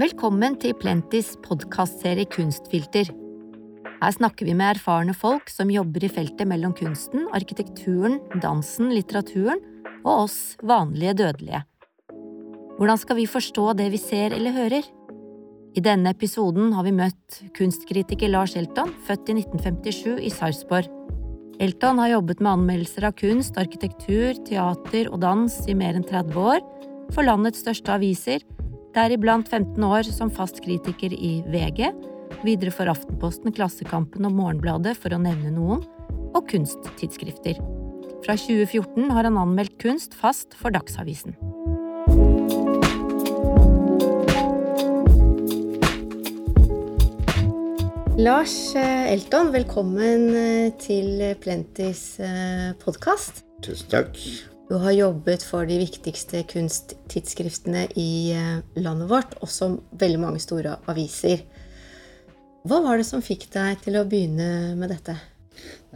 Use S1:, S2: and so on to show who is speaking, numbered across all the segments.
S1: Velkommen til Plentis podkastserie Kunstfilter. Her snakker vi med erfarne folk som jobber i feltet mellom kunsten, arkitekturen, dansen, litteraturen og oss vanlige dødelige. Hvordan skal vi forstå det vi ser eller hører? I denne episoden har vi møtt kunstkritiker Lars Elton, født i 1957 i Sarpsborg. Elton har jobbet med anmeldelser av kunst, arkitektur, teater og dans i mer enn 30 år for landets største aviser, deriblant 15 år som fast kritiker i VG, videre for Aftenposten, Klassekampen og Morgenbladet, for å nevne noen, og kunsttidsskrifter. Fra 2014 har han anmeldt kunst fast for Dagsavisen. Lars eh, Elton, velkommen eh, til Plentis eh, podkast.
S2: Tusen takk.
S1: Du har jobbet for de viktigste kunsttidsskriftene i eh, landet vårt, også veldig mange store aviser. Hva var det som fikk deg til å begynne med dette?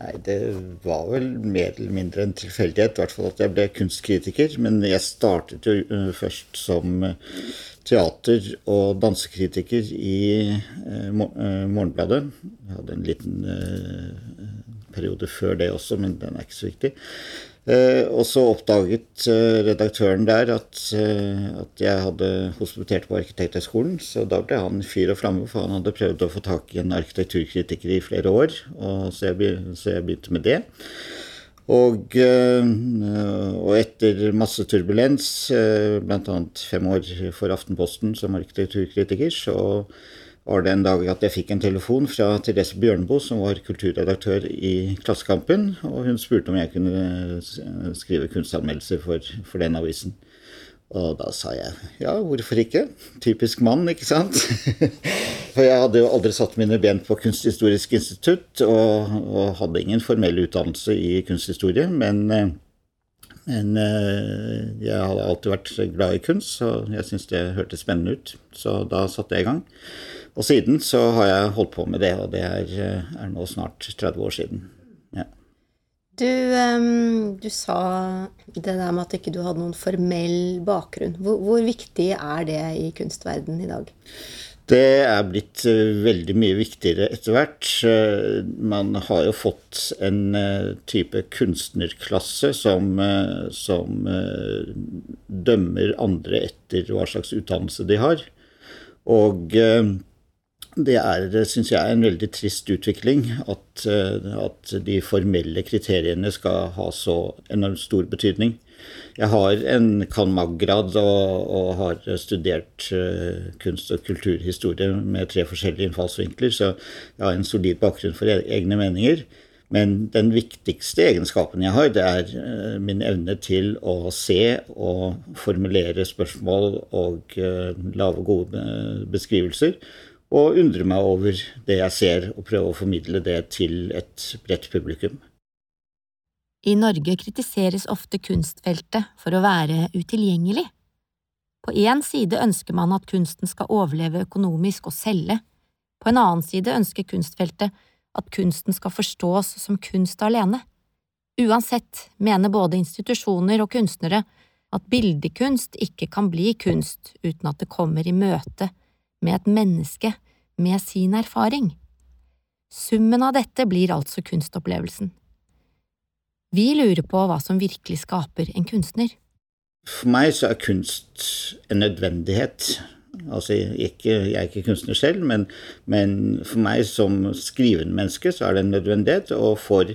S2: Nei, Det var vel mer eller mindre en tilfeldighet, i hvert fall at jeg ble kunstkritiker. Men jeg startet jo eh, først som eh, teater- og dansekritiker i Morgenbladet. Jeg hadde en liten periode før det også, men den er ikke så viktig. Eh, og så oppdaget eh, redaktøren der at, eh, at jeg hadde hospitert på Arkitekthøgskolen. Så da ble han fyr og flamme, for han hadde prøvd å få tak i en arkitekturkritiker i flere år. Så, jeg, så jeg begynte med det. Og, og, etter masse turbulens, bl.a. fem år for Aftenposten som arkitekturkritiker, så var det en dag at jeg fikk en telefon fra Therese Bjørneboe, som var kulturredaktør i Klassekampen, og hun spurte om jeg kunne skrive kunstanmeldelser for, for den avisen. Og da sa jeg ja, hvorfor ikke? Typisk mann, ikke sant? For jeg hadde jo aldri satt mine ben på Kunsthistorisk institutt, og, og hadde ingen formell utdannelse i kunsthistorie, men, men jeg hadde alltid vært glad i kunst, så jeg syntes det hørtes spennende ut. Så da satte jeg i gang. Og siden så har jeg holdt på med det, og det er, eh, er nå snart 30 år siden. Ja.
S1: Du, um, du, sa det der med at ikke du hadde noen formell bakgrunn. Hvor, hvor viktig er det i kunstverden i dag?
S2: Det er blitt uh, veldig mye viktigere etter hvert. Uh, man har jo fått en type kunstnerklasse som, som dømmer andre etter hva slags utdannelse de har. Og det er, syns jeg, en veldig trist utvikling at, eh, at, de formelle kriteriene skal ha så enormt stor betydning. Jeg har en cand.mag.-grad og, og, har studert uh, kunst- og kulturhistorie med tre forskjellige innfallsvinkler, så jeg har en solid bakgrunn for e-, egne meninger. Men den viktigste egenskapen jeg har, det er min evne til å se og formulere spørsmål og lage gode beskrivelser og undre meg over det jeg ser, og prøve å formidle det til et bredt publikum.
S1: I Norge kritiseres ofte kunstfeltet for å være utilgjengelig. På én side ønsker man at kunsten skal overleve økonomisk og selge, på en annen side ønsker kunstfeltet at kunsten skal forstås som kunst alene. Uansett mener både institusjoner og kunstnere at bildekunst ikke kan bli kunst uten at det kommer i møte med et menneske med sin erfaring. Summen av dette blir altså kunstopplevelsen. Vi lurer på hva som virkelig skaper en kunstner.
S2: For meg så er kunst en nødvendighet. Altså, ikke, jeg er ikke kunstner selv, men, men, for meg som skrivende menneske så er det en nødvendighet. Og for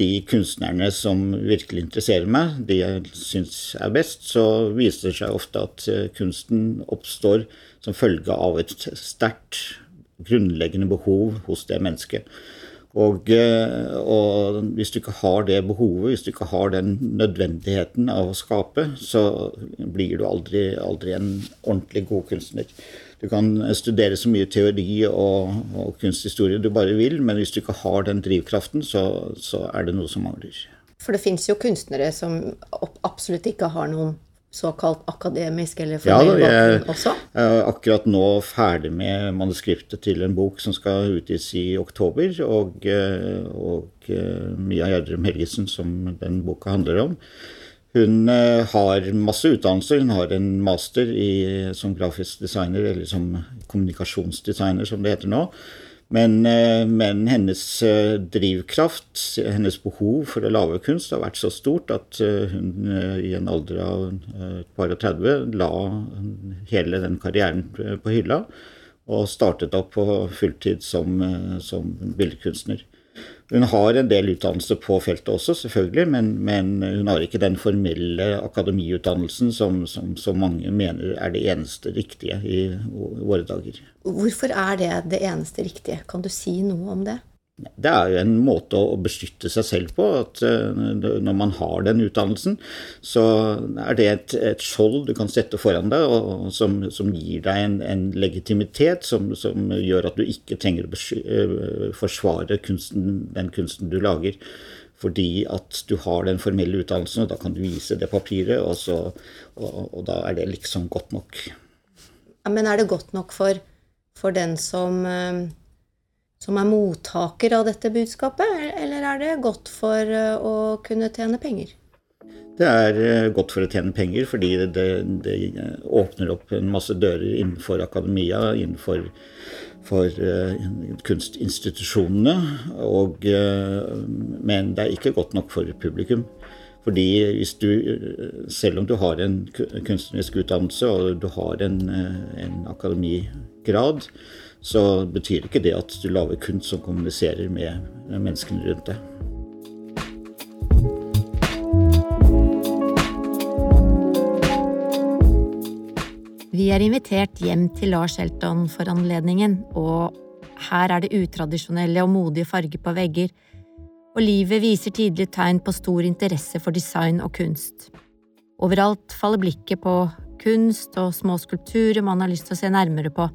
S2: de kunstnerne som virkelig interesserer meg, de jeg syns er best, så viser det seg ofte at eh, kunsten oppstår som følge av et sterkt grunnleggende behov hos det mennesket. Og, eh, og, hvis du ikke har det behovet, hvis du ikke har den nødvendigheten av å skape, så blir du aldri, aldri en ordentlig god kunstner. Du kan studere så mye teori og, og, kunsthistorie du bare vil, men hvis du ikke har den drivkraften, så, så er det noe som mangler.
S1: For det fins jo kunstnere som absolutt ikke har noen såkalt akademisk eller formell ja, bakgrunn også?
S2: Jeg er akkurat nå ferdig med manuskriptet til en bok som skal utgis i oktober. Og, eh, og eh, Mia Gjerdrum Helgesen, som den boka handler om, Hun har masse utdannelse. Hun har en master i, som grafisk designer, eller som kommunikasjonsdesigner, som det heter nå. Men, eh, men, hennes eh, drivkraft, hennes behov for å lage kunst, har vært så stort at eh, hun i en alder av et par og 30 la hele den karrieren på hylla og startet opp på fulltid som, som billedkunstner. Hun har en del utdannelse på feltet også, selvfølgelig, men, men hun har ikke den formelle akademiutdannelsen som, som, som, mange mener er det eneste riktige i våre dager.
S1: Hvorfor er det det eneste riktige? Kan du si noe om det?
S2: Det er jo en måte å beskytte seg selv på. at eh, Når man har den utdannelsen, så er det et, et skjold du kan sette foran deg, og, som, som, gir deg en, en legitimitet som, som, gjør at du ikke trenger å eh, forsvare kunsten, den kunsten du lager. Fordi at du har den formelle utdannelsen, og da kan du vise det papiret, og, så, og, og da er det liksom godt nok.
S1: Ja, Men er det godt nok for, for den som eh, som er mottaker av dette budskapet, eller er det godt for eh, å kunne tjene penger?
S2: Det er eh, godt for å tjene penger, fordi det, det åpner opp en masse dører innenfor akademia, innenfor for, uh, kunstinstitusjonene. Og, uh, men det er ikke godt nok for publikum. Fordi hvis du, selv om du har en kunstnerisk utdannelse og du har en, en akademigrad, så betyr ikke det at du lager kunst som kommuniserer med menneskene rundt deg.
S1: Vi er invitert hjem til Lars Elton for anledningen, og her er det utradisjonelle og modige farger på vegger, og livet viser tidlig tegn på stor interesse for design og kunst. Overalt faller blikket på kunst og små skulpturer man har lyst til å se nærmere på,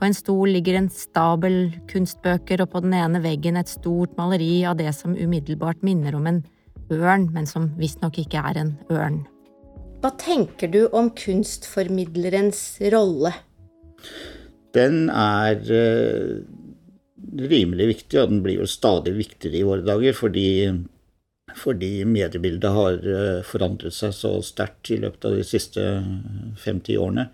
S1: på en stol ligger en stabel kunstbøker, og på den ene veggen et stort maleri av det som umiddelbart minner om en ørn, men som visstnok ikke er en ørn. Hva tenker du om kunstformidlerens rolle?
S2: Den er uh, rimelig viktig, og den blir jo stadig viktigere i våre dager, fordi, fordi mediebildet har uh, forandret seg så sterkt i løpet av de siste fem-ti årene.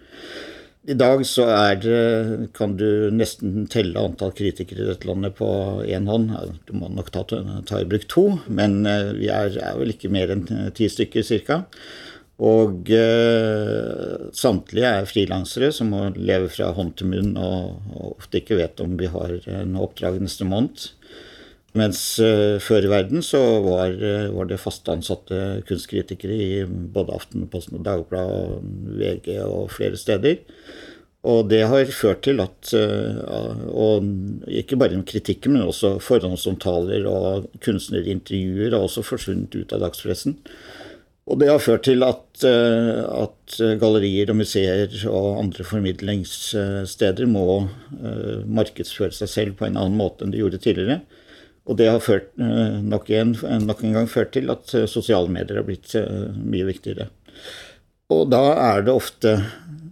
S2: I dag så er det, kan du nesten telle antall kritikere i dette landet på én hånd. Du må nok ta, ta, i bruk to, men eh, vi er, er vel ikke mer enn ti stykker ca. Og eh, samtlige er frilansere som må leve fra hånd til munn og, og, ofte ikke vet om vi har noe oppdrag neste måned. Mens uh, før i verden så var, uh, var det fast ansatte kunstkritikere i både Aftenposten og Dagbladet og VG og flere steder. Og det har ført til at uh, Og ikke bare kritikken, men også forhåndsomtaler og kunstnerintervjuer har også forsvunnet ut av dagspressen. Og det har ført til at, at, gallerier og museer og andre formidlingssteder må markedsføre seg selv på en annen måte enn de gjorde tidligere. Og det har ført, eh, nok, en, nok, en, gang ført til at eh, sosiale medier har blitt eh, mye viktigere. Og da er det ofte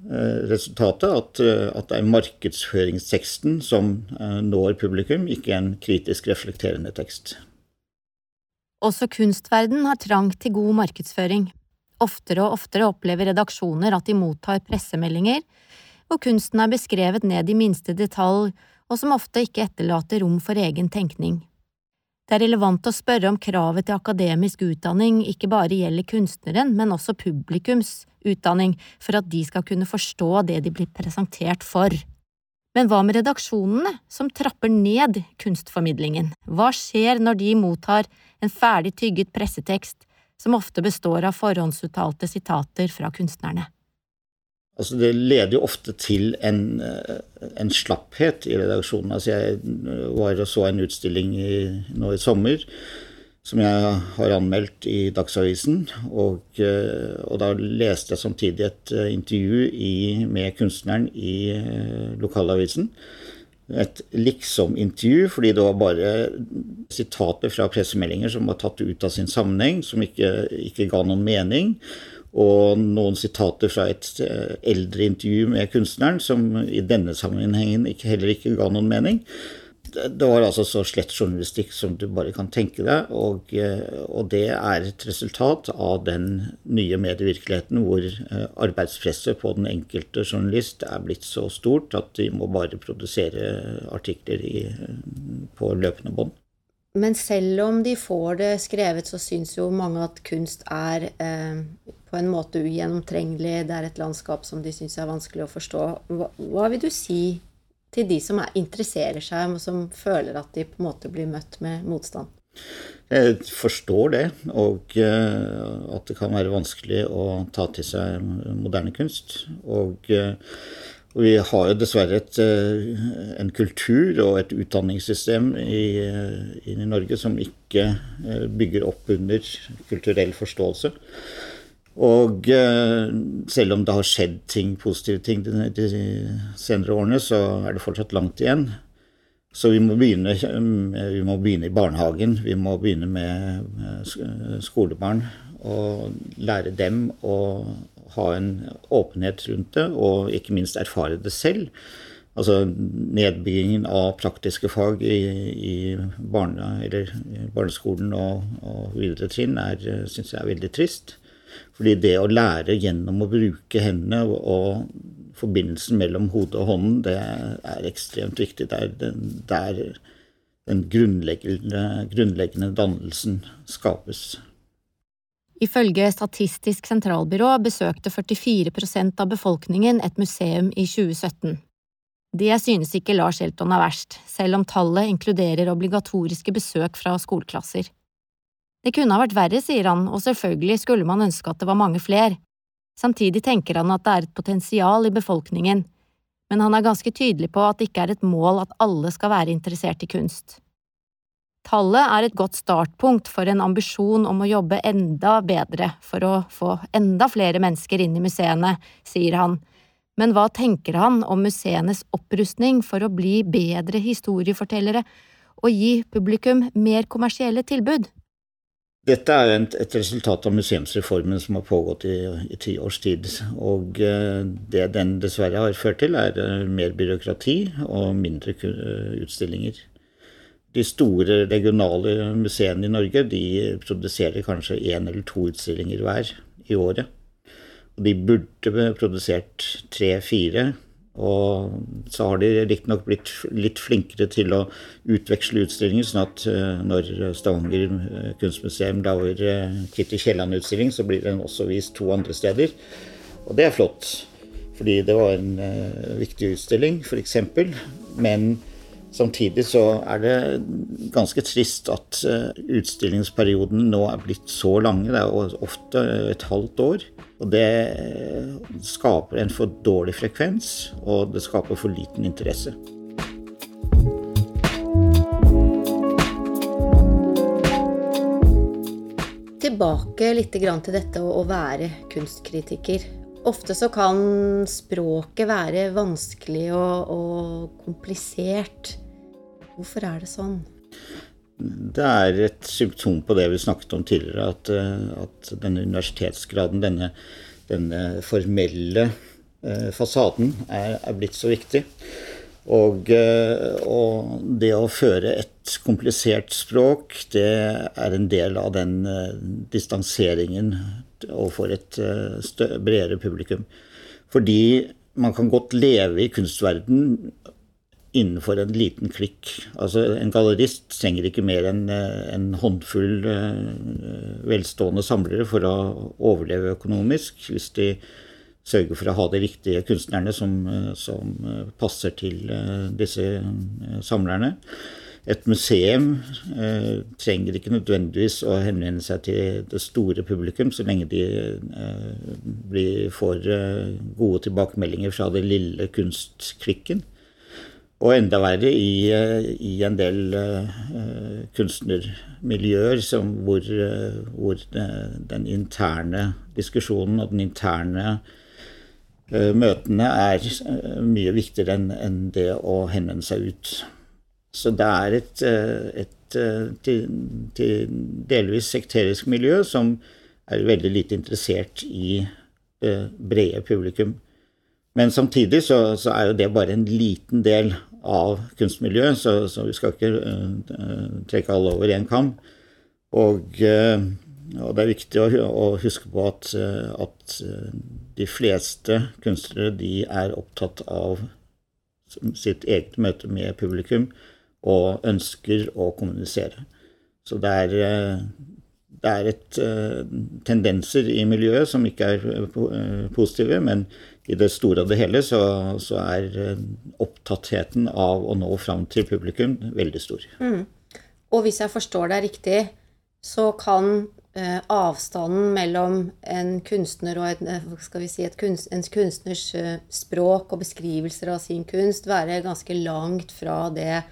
S2: resultatet at, at det er markedsføringsteksten som når publikum, ikke en kritisk reflekterende tekst.
S1: Også kunstverden har trang til god markedsføring. Oftere og oftere opplever redaksjoner at de mottar pressemeldinger hvor kunsten er beskrevet ned i minste detalj, og som ofte ikke etterlater rom for egen tenkning. Det er relevant å spørre om kravet til akademisk utdanning ikke bare gjelder kunstneren, men også publikums utdanning, for at de skal kunne forstå det de blir presentert for. Men hva med redaksjonene, som trapper ned kunstformidlingen? Hva skjer når de mottar en ferdig tygget pressetekst som ofte består av forhåndsuttalte sitater fra kunstnerne?
S2: Altså det leder jo ofte til en, eh, en slapphet i redaksjonen. Altså jeg eh, var og så en utstilling i, nå i sommer som jeg har anmeldt i Dagsavisen. Og, eh, og da leste jeg samtidig et intervju i, med kunstneren i lokalavisen. Et liksom-intervju, fordi det var bare sitater fra pressemeldinger som var tatt ut av sin sammenheng, som ikke, ikke ga noen mening og noen sitater fra et eh, eldre intervju med kunstneren, som i denne sammenhengen heller ikke ga noen mening. det var altså så slett journalistikk som du bare kan tenke deg. Og, og det er et resultat av den nye medievirkeligheten hvor arbeidspresset på den enkelte journalist er blitt så stort at de må bare produsere artikler i, på løpende bånd.
S1: Men selv om de får det skrevet, så syns jo mange at kunst er eh, på en måte ugjennomtrengelig. Det er et landskap som de syns er vanskelig å forstå. Hva, hva, vil du si til de som er, interesserer seg, og som føler at de på en måte blir møtt med motstand?
S2: Jeg forstår det, og uh, at det kan være vanskelig å ta til seg moderne kunst. Og og vi har jo dessverre et, eh, en kultur og et utdanningssystem i, eh, i, Norge som ikke eh, bygger opp under kulturell forståelse. Og selv om det har skjedd ting, positive ting de, senere årene, så er det fortsatt langt igjen. Så vi må, begynne, vi må begynne i barnehagen. Vi må begynne med skolebarn og lære dem å ha en åpenhet rundt det, og ikke minst erfare det selv. Altså nedbyggingen av praktiske fag i, i barne, barneskolen og, og videre trinn syns jeg er veldig trist. Fordi det å lære gjennom å bruke hendene og, forbindelsen mellom hodet og hånden, det er ekstremt viktig. Det er der den grunnleggende, grunnleggende dannelsen skapes.
S1: Ifølge Statistisk sentralbyrå besøkte 44% av befolkningen et museum i 2017. Det synes ikke Lars Elton er verst, selv om tallet inkluderer obligatoriske besøk fra skoleklasser. Det kunne ha vært verre, sier han, og selvfølgelig skulle man ønske at det var mange fler. Samtidig tenker han at det er et potensial i befolkningen, men han er ganske tydelig på at det ikke er et mål at alle skal være interessert i kunst. Tallet er et godt startpunkt for en ambisjon om å jobbe enda bedre for å få enda flere mennesker inn i museene, sier han. Men hva tenker han om museenes opprustning for å bli bedre historiefortellere og gi publikum mer kommersielle tilbud?
S2: Dette er et resultat av museumsreformen som har pågått i, i ti års tid. Og eh, det den dessverre har ført til, er eh, mer byråkrati og mindre utstillinger de store regionale museene i Norge de produserer kanskje én eller to utstillinger hver i året. Og de burde produsert tre-fire. Og så har de riktignok blitt litt flinkere til å utveksle utstillinger, sånn at eh, når Stavanger eh, kunstmuseum lager eh, Kitty Kielland-utstilling, så blir den også vist to andre steder. Og det er flott, fordi det var en viktig utstilling, f.eks. Men Samtidig så er det ganske trist at eh, utstillingsperioden nå er blitt så lange. Det er ofte et halvt år. Og det skaper en for dårlig frekvens, og det skaper for liten interesse.
S1: Tilbake litt til dette å være kunstkritiker. Ofte så kan språket være vanskelig og, og komplisert. Hvorfor er det sånn?
S2: Det er et symptom på det vi snakket om tidligere, at, eh, at denne universitetsgraden, denne, denne formelle eh, fasaden, er, er, blitt så viktig. Og, eh, og, det å føre et komplisert språk, det er en del av den distanseringen overfor et bredere publikum. Fordi man kan godt leve i kunstverden innenfor en liten klikk. Altså En gallerist trenger ikke mer enn eh, en håndfull eh, velstående samlere for å overleve økonomisk, hvis de sørger for å ha de riktige kunstnerne som, eh, som passer til disse samlerne. Et museum eh, trenger ikke nødvendigvis å henvende seg til det store publikum, så lenge de eh, blir, får eh, gode tilbakemeldinger fra det lille kunstklikken. Og enda verre i, eh, i en del uh, kunstnermiljøer som, hvor, uh, hvor den, den interne diskusjonen og den interne uh, møtene er mye viktigere enn en det å henvende seg ut. Så det er et, et til, til delvis sekterisk miljø som er veldig lite interessert i det brede publikum. Men samtidig så, så, er jo det bare en liten del av kunstmiljøet, så, så, vi skal ikke uh, trekke alle over én kam. Og, uh, og, det er viktig å, å huske på at, at, de fleste kunstnere de er opptatt av sitt eget møte med publikum og ønsker å kommunisere. Så det er, det er et, tendenser i miljøet som ikke er positive, men i det store og det hele så, så, er eh, opptattheten av å nå fram til publikum veldig stor. Mm.
S1: Og hvis jeg forstår deg riktig, så kan eh, avstanden mellom en kunstner og et, eh, si, kunst, en kunstners eh, språk og beskrivelser av sin kunst være ganske langt fra det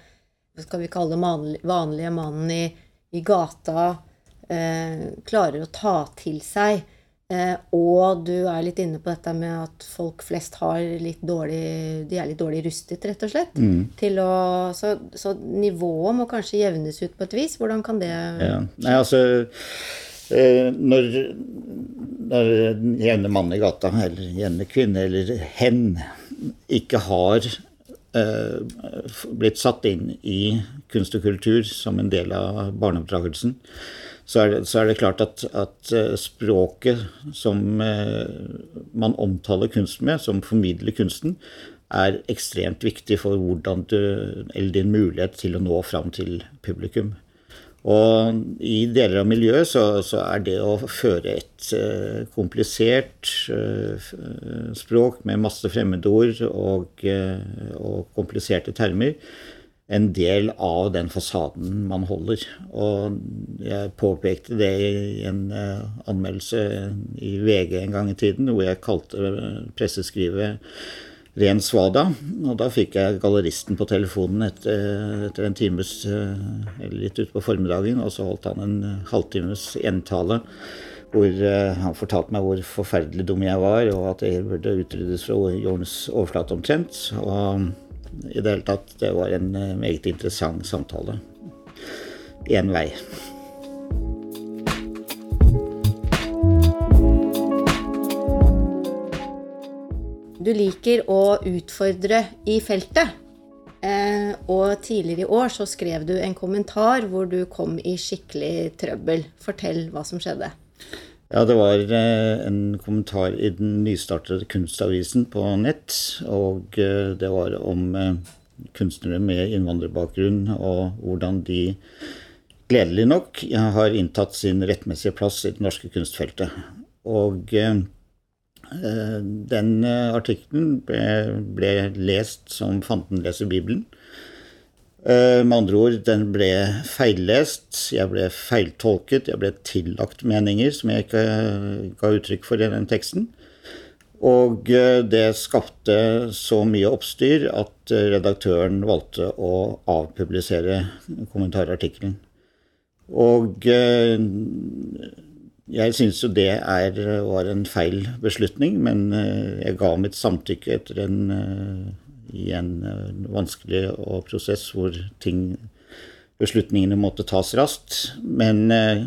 S1: skal vi kalle det vanlige mannen i, i gata eh, klarer å ta til seg. Eh, og du er litt inne på dette med at folk flest har litt dårlig De er litt dårlig rustet, rett og slett. Mm. Til å, så, så, nivået må kanskje jevnes ut på et vis. Hvordan kan det
S2: ja. Nei, altså eh, når, når den jevne mann i gata, eller jevne kvinne, eller hen, ikke har eh, blitt satt inn i kunst og kultur som en del av barneoppdragelsen, så er, det, så er det, klart at, at, eh, språket som eh, man omtaler kunsten med, som formidler kunsten, er ekstremt viktig for hvordan du, eller din mulighet til å nå fram til publikum. Og i deler av miljøet så, så er det å føre et uh, komplisert uh, språk med masse fremmedord og, uh, og kompliserte termer en del av den fasaden man holder. Og jeg påpekte det i en uh, anmeldelse i VG en gang i tiden, hvor jeg kalte presseskrivet ren svada. Og da fikk jeg galleristen på telefonen etter, etter en times uh, Eller litt utpå formiddagen, og så holdt han en halvtimes entale hvor han fortalte meg hvor forferdelig dum jeg var, og at jeg burde utryddes fra jordens overflate omtrent. Og i det hele tatt. Det var en eh, meget interessant samtale. Én vei.
S1: Du liker å utfordre i feltet. Eh, og tidligere i år så skrev du en kommentar hvor du kom i skikkelig trøbbel. Fortell hva som skjedde.
S2: Ja, det var eh, en kommentar i den nystartede Kunstavisen på nett. Og eh, det var om eh, kunstnere med innvandrerbakgrunn og hvordan de gledelig nok har inntatt sin rettmessige plass i det norske kunstfeltet. Og den artikkelen ble, ble, lest som fanden leser Bibelen. Eh, med andre ord, den ble feillest, jeg ble feiltolket, jeg ble tillagt meninger som jeg ikke ga uttrykk for i den teksten. Og eh, det skapte så mye oppstyr at eh, redaktøren valgte å avpublisere kommentarartikkelen. Og jeg syns jo det er, var en feil beslutning, men jeg ga mitt samtykke etter en i en eh, vanskelig prosess hvor ting, beslutningene måtte tas raskt. Men eh,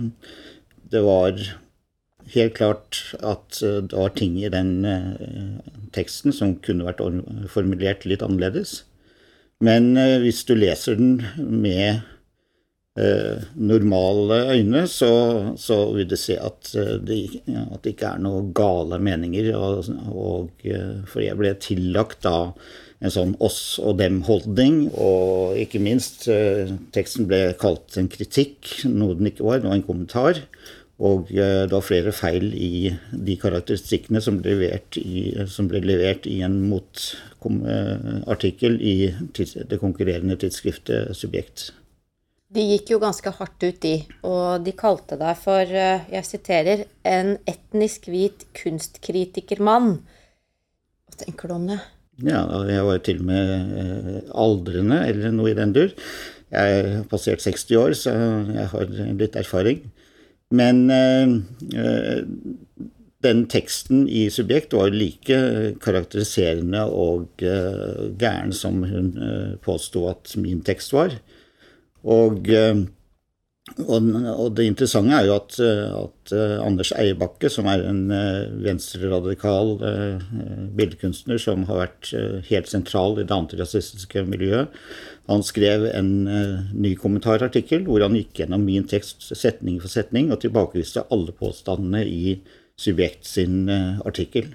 S2: det var helt klart at eh, det var ting i den teksten som kunne vært formulert litt annerledes. Men hvis du leser den med normale øyne, så, så, vil du se at det, at det, ikke er noe gale meninger. Og, og, for jeg ble tillagt da en sånn oss og dem-holdning. Og ikke minst, eh, teksten ble kalt en kritikk, noe den ikke var. Det var en kommentar. Og eh, det var flere feil i de karakteristikkene som ble levert i, ble levert i en motartikkel i det konkurrerende tidsskriftet Subjekt.
S1: De gikk jo ganske hardt ut, de. Og de kalte deg for, eh, jeg siterer, en etnisk hvit kunstkritikermann. Hva tenker du om det?
S2: Ja, jeg var til og med eh, aldrende, eller noe i den dur. Jeg har passert 60 år, så jeg har litt erfaring. Men øh, den teksten i Subjekt var like karakteriserende og øh, gæren som hun øh, påsto at min tekst var. Og Og, og, det interessante er jo at, at uh, Anders Eiebakke, som er en uh, venstreradikal uh, billedkunstner som har vært helt sentral i det antirasistiske miljøet, han skrev en ny kommentarartikkel hvor han gikk gjennom min tekst setning for setning og tilbakeviste alle påstandene i Subjekt sin artikkel.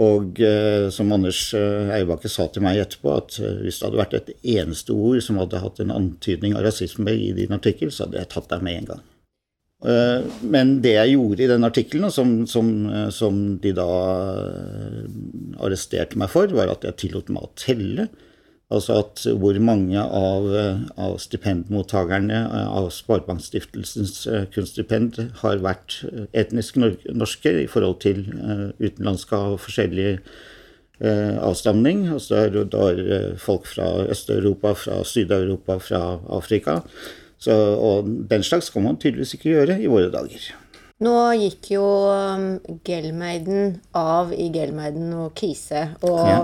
S2: Og eh, som Anders Eibakke sa til meg etterpå, at eh, hvis det hadde vært et eneste ord som hadde hatt en antydning av rasisme i din artikkel, så hadde jeg tatt deg med en gang. Men det jeg gjorde i den artikkelen, som, som, som, de da arresterte meg for, var at jeg tillot meg å telle Altså at hvor mange av, av stipendmottakerne av Sparebankstiftelsens eh, kunststipend har vært etnisk norske i forhold til utenlandske av forskjellig avstamning. Altså det er, det er folk fra Øst-Europa, fra Syd-Europa, fra Afrika. Så, og den slags kan man tydeligvis ikke gjøre i våre dager.
S1: Nå gikk jo Gelmeiden av i Gelmeiden og Kise. og ja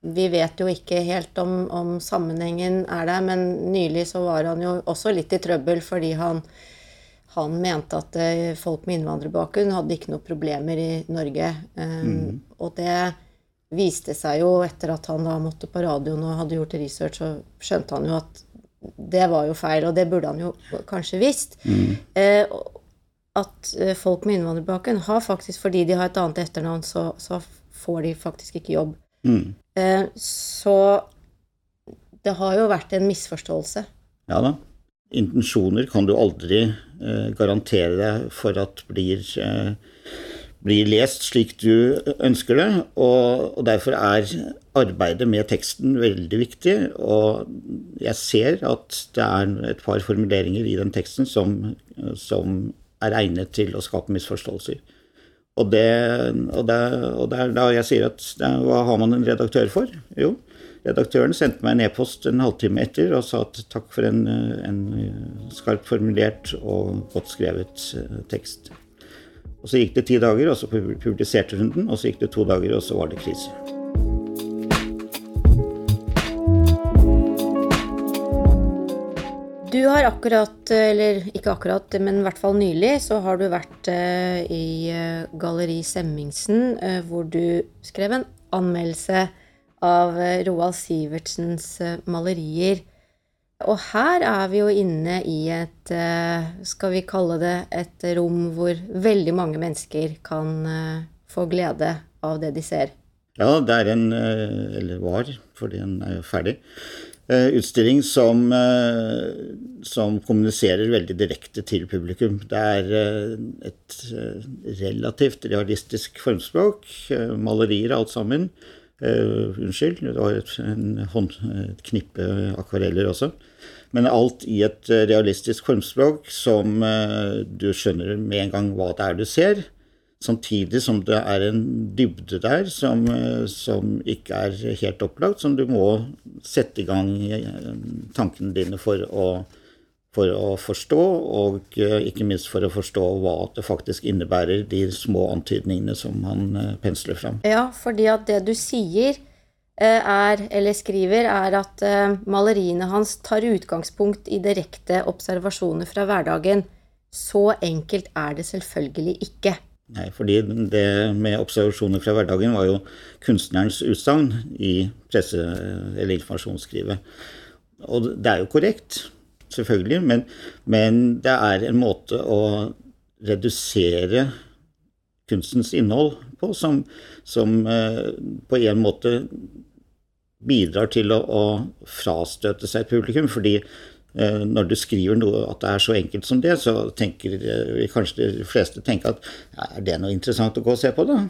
S1: vi vet jo ikke helt om, om, sammenhengen er der, men nylig så var han jo også litt i trøbbel fordi han, han mente at eh, folk med innvandrerbakgrunn hadde ikke noen problemer i Norge. Mm. Og det viste seg jo etter at han da måtte på radioen og hadde gjort research, så skjønte han jo at det var jo feil, og det burde han jo kanskje visst. Mm. Eh, at eh, folk med innvandrerbakgrunn har faktisk, fordi de har et annet etternavn, så, så får de faktisk ikke jobb. Mm. Eh, så det har jo vært en misforståelse.
S2: Ja da. Intensjoner kan du aldri eh, garantere for at blir, eh, blir lest slik du ønsker det. Og, og, derfor er arbeidet med teksten veldig viktig. Og jeg ser at det er et par formuleringer i den teksten som, som er egnet til å skape misforståelser. Og det, og det, og det er da jeg sier at hva har man en redaktør for? Jo, redaktøren sendte meg en e-post en halvtime etter og sa at takk for en, en skarpt formulert og godt skrevet eh, tekst. Og så gikk det ti dager, og så publiserte hun den, og så gikk det to dager, og så var det krise.
S1: Du har akkurat, eller ikke akkurat, men i hvert fall nylig, så har du vært eh, i eh, Galleri Semmingsen, eh, hvor du skrev en anmeldelse av Roald Sivertsens malerier. Og her er vi jo inne i et, skal vi kalle det, et rom hvor veldig mange mennesker kan få glede av det de ser.
S2: Ja, det er en Eller var, fordi den er jo ferdig utstilling som, eh, som, kommuniserer veldig direkte til publikum. Det er eh, et relativt realistisk formspråk. Malerier, alt sammen. Uh, unnskyld, det var et, hånd, et knippe akvareller også. Men alt i et realistisk formspråk som uh, du skjønner med en gang hva det er du ser. Samtidig som det er en dybde der som, eh, som, ikke er helt opplagt, som du må sette i gang eh, tankene dine for å, for å forstå, og eh, ikke minst for å forstå hva det faktisk innebærer, de små antydningene som han pensler fram.
S1: Ja, fordi at det du sier er, eller skriver, er at maleriene hans tar utgangspunkt i direkte observasjoner fra hverdagen. Så enkelt er det selvfølgelig ikke.
S2: Nei, fordi det med observasjoner fra hverdagen var jo kunstnerens utsagn i presse- eller informasjonsskrivet. Og det er jo korrekt, selvfølgelig, men, men, det er en måte å redusere kunstens innhold på som, som uh, på en måte bidrar til å, å frastøte seg publikum. fordi Eh, når du skriver noe at det er så enkelt som det, så tenker vi kanskje de fleste tenker at ja, er det noe interessant å gå og se på, da?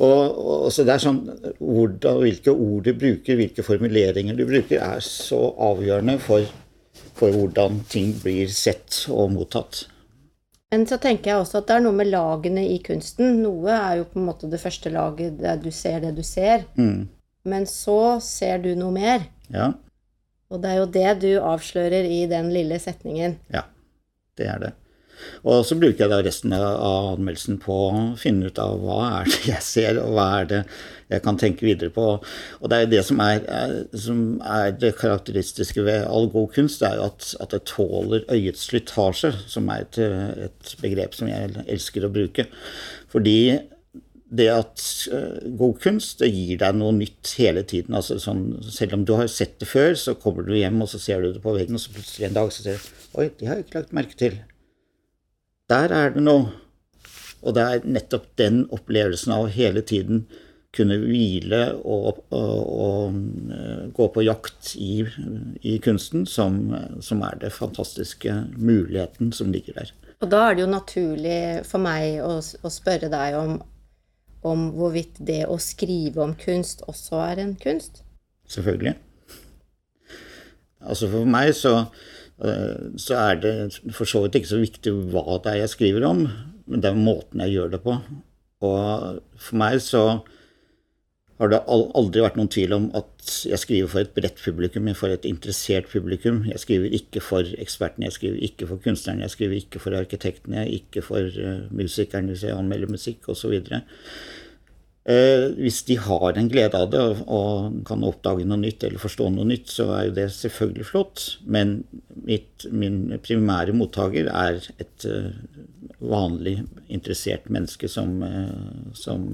S2: Og, og så det er sånn, hvordan, Hvilke ord du bruker, hvilke formuleringer du bruker, er så avgjørende for, for hvordan ting blir sett og mottatt.
S1: Men så tenker jeg også at det er noe med lagene i kunsten. Noe er jo på en måte det første laget der du ser det du ser. Mm. Men så ser du noe mer.
S2: Ja.
S1: Og det er jo det du avslører i den lille setningen.
S2: Ja, det er det. Og så bruker jeg da resten av anmeldelsen på å finne ut av hva er det jeg ser, og hva er det jeg kan tenke videre på. Og det er jo det som er, som er det karakteristiske ved all god kunst, det er jo at, at det tåler øyets slitasje, som er et, et begrep som jeg elsker å bruke. Fordi det at uh, god kunst det gir deg noe nytt hele tiden. Altså, sånn, selv om du har sett det før, så kommer du hjem og så ser du det på veggen, og så plutselig en dag så ser du Oi, det har jeg ikke lagt merke til. Der er det noe. Og det er nettopp den opplevelsen av hele tiden kunne hvile og, og, og uh, gå på jakt i, i kunsten, som, som, er det fantastiske muligheten som ligger der.
S1: Og da er det jo naturlig for meg å, å spørre deg om om hvorvidt det å skrive om kunst også er en kunst?
S2: Selvfølgelig. Altså for meg så, eh, så er det for så vidt ikke så viktig hva det er jeg skriver om, men det er måten jeg gjør det på. Og for meg så har det aldri vært noen tvil om at jeg skriver for et bredt publikum, men for et interessert publikum. Jeg skriver ikke for ekspertene, jeg skriver ikke for kunstnerne, jeg skriver ikke for arkitektene, ikke for uh, musikerne hvis jeg anmelder musikk, osv. Eh, hvis de har en glede av det og, kan oppdage noe nytt eller forstå noe nytt, så er jo det selvfølgelig flott. Men mitt, min primære mottaker er et uh, vanlig interessert menneske som, uh, som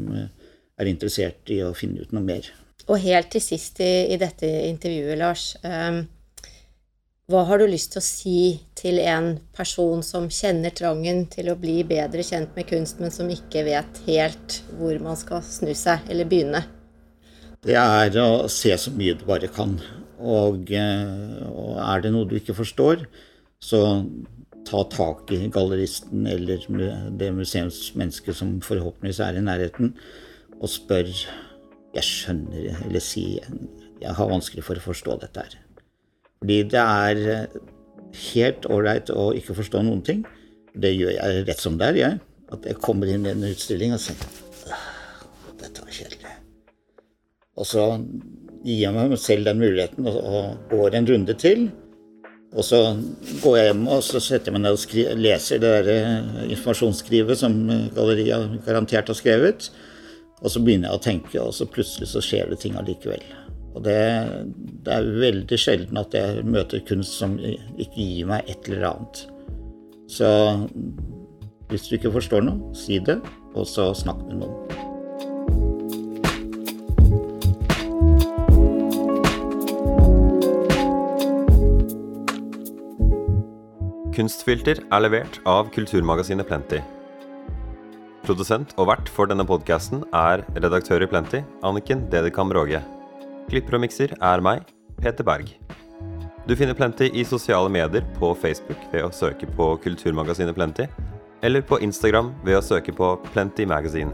S2: er interessert i å finne ut noe mer.
S1: Og helt til sist i, i dette intervjuet, Lars. Um, hva har du lyst til å si til en person som kjenner trangen til å bli bedre kjent med kunst, men som ikke vet helt hvor man skal snu seg eller begynne?
S2: Det er å se så mye du bare kan. Og, eh, og er det noe du ikke forstår, så ta tak i galleristen eller det museumsmennesket som forhåpentligvis er i nærheten, og spør Jeg skjønner, eller si Jeg har vanskelig for å forstå dette her. Fordi det er eh, helt ålreit å ikke forstå noen ting. Det gjør jeg rett som det er, jeg. At jeg kommer inn i en utstilling og sier dette var kjedelig. Og så gir jeg meg selv den muligheten og, går en runde til. Og så går jeg hjem og så setter jeg meg ned og leser det eh, informasjonsskrivet som galleriet garantert har skrevet. Og så begynner jeg å tenke, og så plutselig så skjer det ting allikevel. Og det, det, er veldig sjelden at jeg møter kunst som ikke gir meg et eller annet. Så hvis du ikke forstår noe, si det, og så snakk med noen.
S3: Kunstfilter er levert av kulturmagasinet Plenty. Produsent og vert for denne podkasten er redaktør i Plenty, Anniken Dedekam Råge. Klipper og mikser er meg, Peter Berg. Du finner Plenty i sosiale medier på Facebook ved å søke på kulturmagasinet Plenty, eller på Instagram ved å søke på Plenty Magazine.